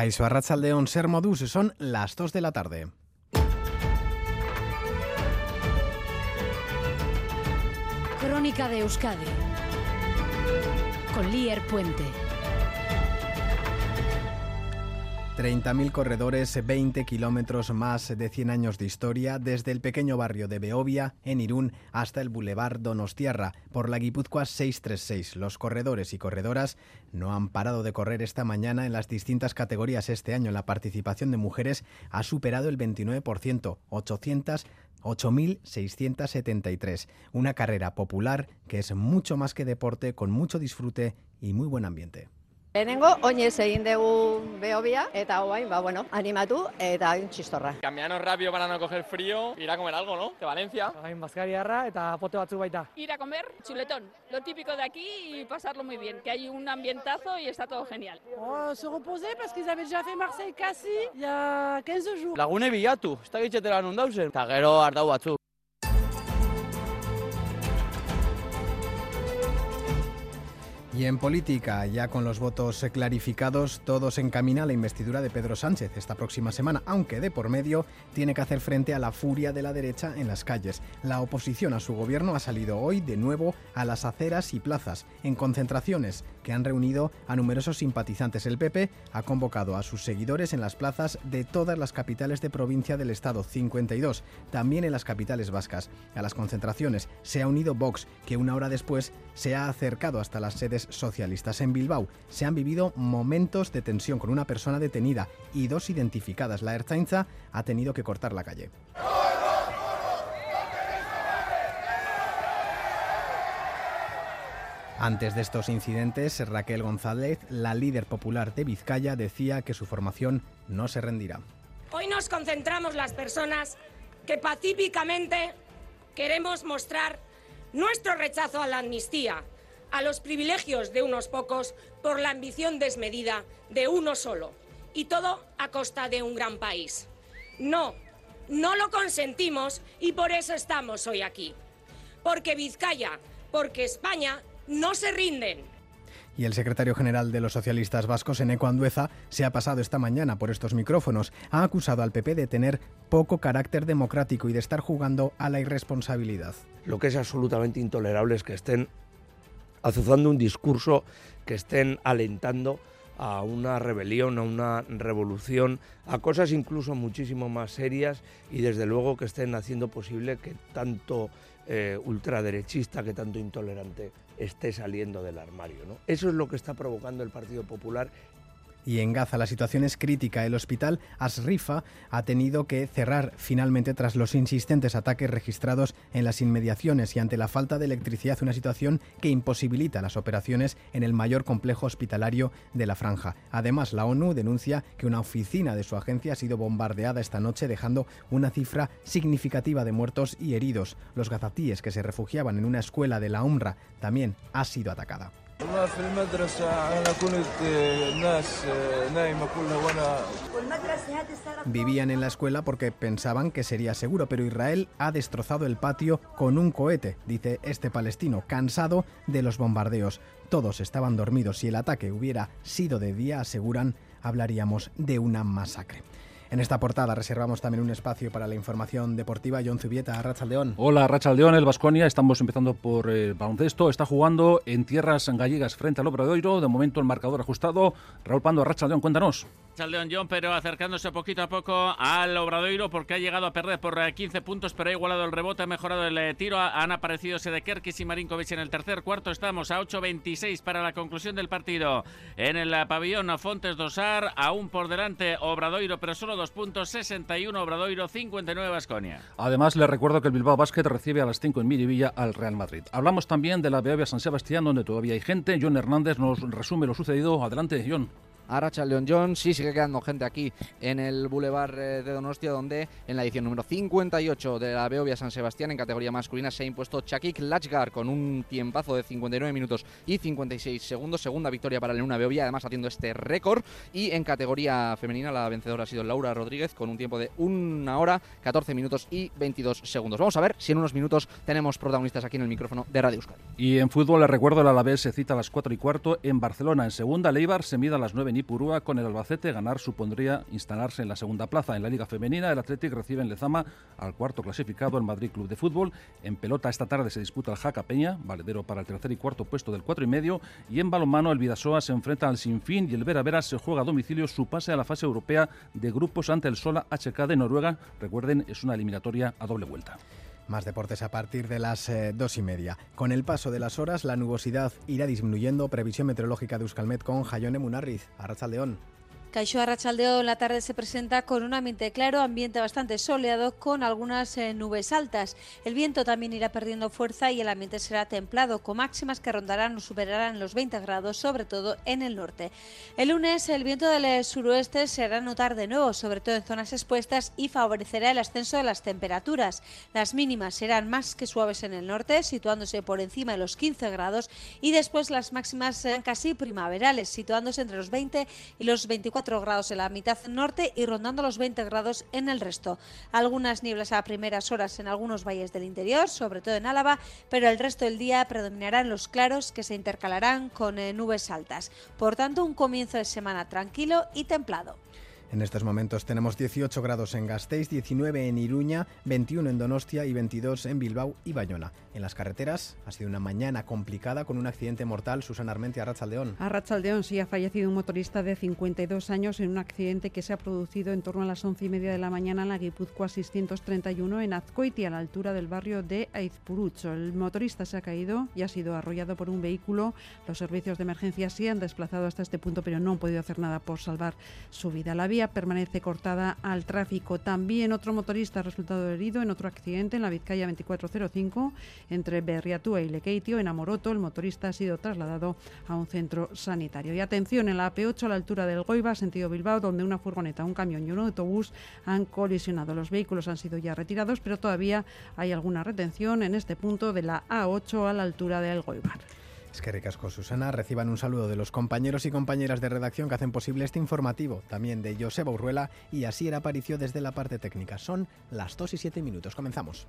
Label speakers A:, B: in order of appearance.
A: Caiso Arrachaldeón Ser Modus, son las 2 de la tarde.
B: Crónica de Euskadi con Lier Puente.
A: 30.000 corredores, 20 kilómetros más de 100 años de historia, desde el pequeño barrio de Beovia, en Irún, hasta el Boulevard Donostiarra, por la Guipúzcoa 636. Los corredores y corredoras no han parado de correr esta mañana en las distintas categorías. Este año la participación de mujeres ha superado el 29%, 800 8.673. Una carrera popular que es mucho más que deporte, con mucho disfrute y muy buen ambiente.
C: Lehenengo, oinez egin dugu behobia, eta guain, ba, bueno, animatu eta hain txistorra.
D: Cambiarnos rápido para no coger frío, ir a comer algo, ¿no? De Valencia.
E: Hain bazkariarra eta pote batzu baita.
F: Ir a comer chuletón, lo típico de aquí y pasarlo muy bien, que hay un ambientazo y está todo genial.
E: Oh, se reposer parce qu'ils avaient déjà fait Marseille casi il y a 15 jours.
G: Lagune bilatu, ez da gitzetela non dauzen. Eta gero ardau batzu.
A: Y en política, ya con los votos clarificados, todo se encamina a la investidura de Pedro Sánchez esta próxima semana, aunque de por medio tiene que hacer frente a la furia de la derecha en las calles. La oposición a su gobierno ha salido hoy de nuevo a las aceras y plazas, en concentraciones que han reunido a numerosos simpatizantes. El PP ha convocado a sus seguidores en las plazas de todas las capitales de provincia del Estado, 52, también en las capitales vascas. A las concentraciones se ha unido Vox, que una hora después se ha acercado hasta las sedes socialistas. En Bilbao se han vivido momentos de tensión con una persona detenida y dos identificadas. La Ertzaintza ha tenido que cortar la calle. Antes de estos incidentes, Raquel González, la líder popular de Vizcaya, decía que su formación no se rendirá.
H: Hoy nos concentramos las personas que pacíficamente queremos mostrar nuestro rechazo a la amnistía, a los privilegios de unos pocos por la ambición desmedida de uno solo. Y todo a costa de un gran país. No, no lo consentimos y por eso estamos hoy aquí. Porque Vizcaya, porque España no se rinden.
A: Y el secretario general de los socialistas vascos, Eneco Andueza, se ha pasado esta mañana por estos micrófonos. Ha acusado al PP de tener poco carácter democrático y de estar jugando a la irresponsabilidad.
I: Lo que es absolutamente intolerable es que estén azuzando un discurso, que estén alentando a una rebelión, a una revolución, a cosas incluso muchísimo más serias y desde luego que estén haciendo posible que tanto eh, ultraderechista, que tanto intolerante esté saliendo del armario. ¿no? Eso es lo que está provocando el Partido Popular
A: y en Gaza la situación es crítica. El hospital Asrifa ha tenido que cerrar finalmente tras los insistentes ataques registrados en las inmediaciones y ante la falta de electricidad, una situación que imposibilita las operaciones en el mayor complejo hospitalario de la franja. Además, la ONU denuncia que una oficina de su agencia ha sido bombardeada esta noche, dejando una cifra significativa de muertos y heridos. Los gazatíes que se refugiaban en una escuela de la UMRA también ha sido atacada. Vivían en la escuela porque pensaban que sería seguro, pero Israel ha destrozado el patio con un cohete, dice este palestino, cansado de los bombardeos. Todos estaban dormidos. Si el ataque hubiera sido de día, aseguran, hablaríamos de una masacre. En esta portada reservamos también un espacio para la información deportiva. John Zubieta, Rachaldeón.
J: Hola, Rachaldeón, el Vasconia. Estamos empezando por el baloncesto. Está jugando en tierras gallegas frente al Obradoiro. De momento el marcador ajustado. Raúl Pando, Rachaldeón, cuéntanos.
K: Rachaldeón John, pero acercándose poquito a poco al Obradoiro porque ha llegado a perder por 15 puntos, pero ha igualado el rebote, ha mejorado el tiro. Han aparecido Sedekerkis y Marinkovic en el tercer cuarto. Estamos a 8.26 para la conclusión del partido. En el pabellón Fontes Dosar, aún por delante Obradoiro, pero solo dos puntos, 61 Obradoiro, 59 Basconia.
J: Además, le recuerdo que el Bilbao Basket recibe a las 5 en Miribilla al Real Madrid. Hablamos también de la Beavia San Sebastián, donde todavía hay gente. John Hernández nos resume lo sucedido. Adelante, John.
L: Aracha León John. Sí, sigue quedando gente aquí en el Boulevard de Donostia, donde en la edición número 58 de la Beovia San Sebastián, en categoría masculina, se ha impuesto Chakik Lachgar con un tiempazo de 59 minutos y 56 segundos. Segunda victoria para la Luna Beovia, además haciendo este récord. Y en categoría femenina, la vencedora ha sido Laura Rodríguez con un tiempo de 1 hora, 14 minutos y 22 segundos. Vamos a ver si en unos minutos tenemos protagonistas aquí en el micrófono de Radio Euskadi.
J: Y en fútbol, les recuerdo, el Alavés se cita a las 4 y cuarto en Barcelona. En segunda, Leibar se mide a las 9 en Ipurúa con el Albacete. Ganar supondría instalarse en la segunda plaza. En la Liga Femenina, el Athletic recibe en Lezama al cuarto clasificado, el Madrid Club de Fútbol. En pelota esta tarde se disputa el Jaca Peña, valedero para el tercer y cuarto puesto del cuatro y medio. Y en balonmano, el Vidasoa se enfrenta al Sinfín y el Vera Vera se juega a domicilio su pase a la fase europea de grupos ante el Sola HK de Noruega. Recuerden, es una eliminatoria a doble vuelta.
A: Más deportes a partir de las eh, dos y media. Con el paso de las horas, la nubosidad irá disminuyendo. Previsión meteorológica de Euskalmet con Jayone Munarriz. Arrachaldeón.
M: Caixó Arrachaldeo en la tarde se presenta con un ambiente claro, ambiente bastante soleado con algunas eh, nubes altas. El viento también irá perdiendo fuerza y el ambiente será templado, con máximas que rondarán o superarán los 20 grados, sobre todo en el norte. El lunes el viento del eh, suroeste se hará notar de nuevo, sobre todo en zonas expuestas, y favorecerá el ascenso de las temperaturas. Las mínimas serán más que suaves en el norte, situándose por encima de los 15 grados, y después las máximas serán casi primaverales, situándose entre los 20 y los 24 grados en la mitad norte y rondando los 20 grados en el resto. Algunas nieblas a primeras horas en algunos valles del interior, sobre todo en Álava, pero el resto del día predominarán los claros que se intercalarán con eh, nubes altas. Por tanto, un comienzo de semana tranquilo y templado.
A: En estos momentos tenemos 18 grados en Gasteiz, 19 en Iruña, 21 en Donostia y 22 en Bilbao y Bayona. En las carreteras ha sido una mañana complicada con un accidente mortal. Susana Armentia, Arrachaldeón.
N: Arrachaldeón sí ha fallecido un motorista de 52 años en un accidente que se ha producido en torno a las 11 y media de la mañana en la Guipúzcoa 631 en Azcoiti, a la altura del barrio de Aizpurucho. El motorista se ha caído y ha sido arrollado por un vehículo. Los servicios de emergencia sí han desplazado hasta este punto, pero no han podido hacer nada por salvar su vida. La permanece cortada al tráfico. También otro motorista ha resultado herido en otro accidente en la Vizcaya 2405 entre Berriatúa y Lequeitio. En Amoroto, el motorista ha sido trasladado a un centro sanitario. Y atención, en la AP8 a la altura del Goiba, sentido Bilbao, donde una furgoneta, un camión y un autobús han colisionado. Los vehículos han sido ya retirados, pero todavía hay alguna retención en este punto de la A8 a la altura del Goibar.
A: Es que ricasco, Susana. Reciban un saludo de los compañeros y compañeras de redacción que hacen posible este informativo, también de Joseba Urruela y así era Aparicio desde la parte técnica. Son las 2 y 7 minutos. Comenzamos.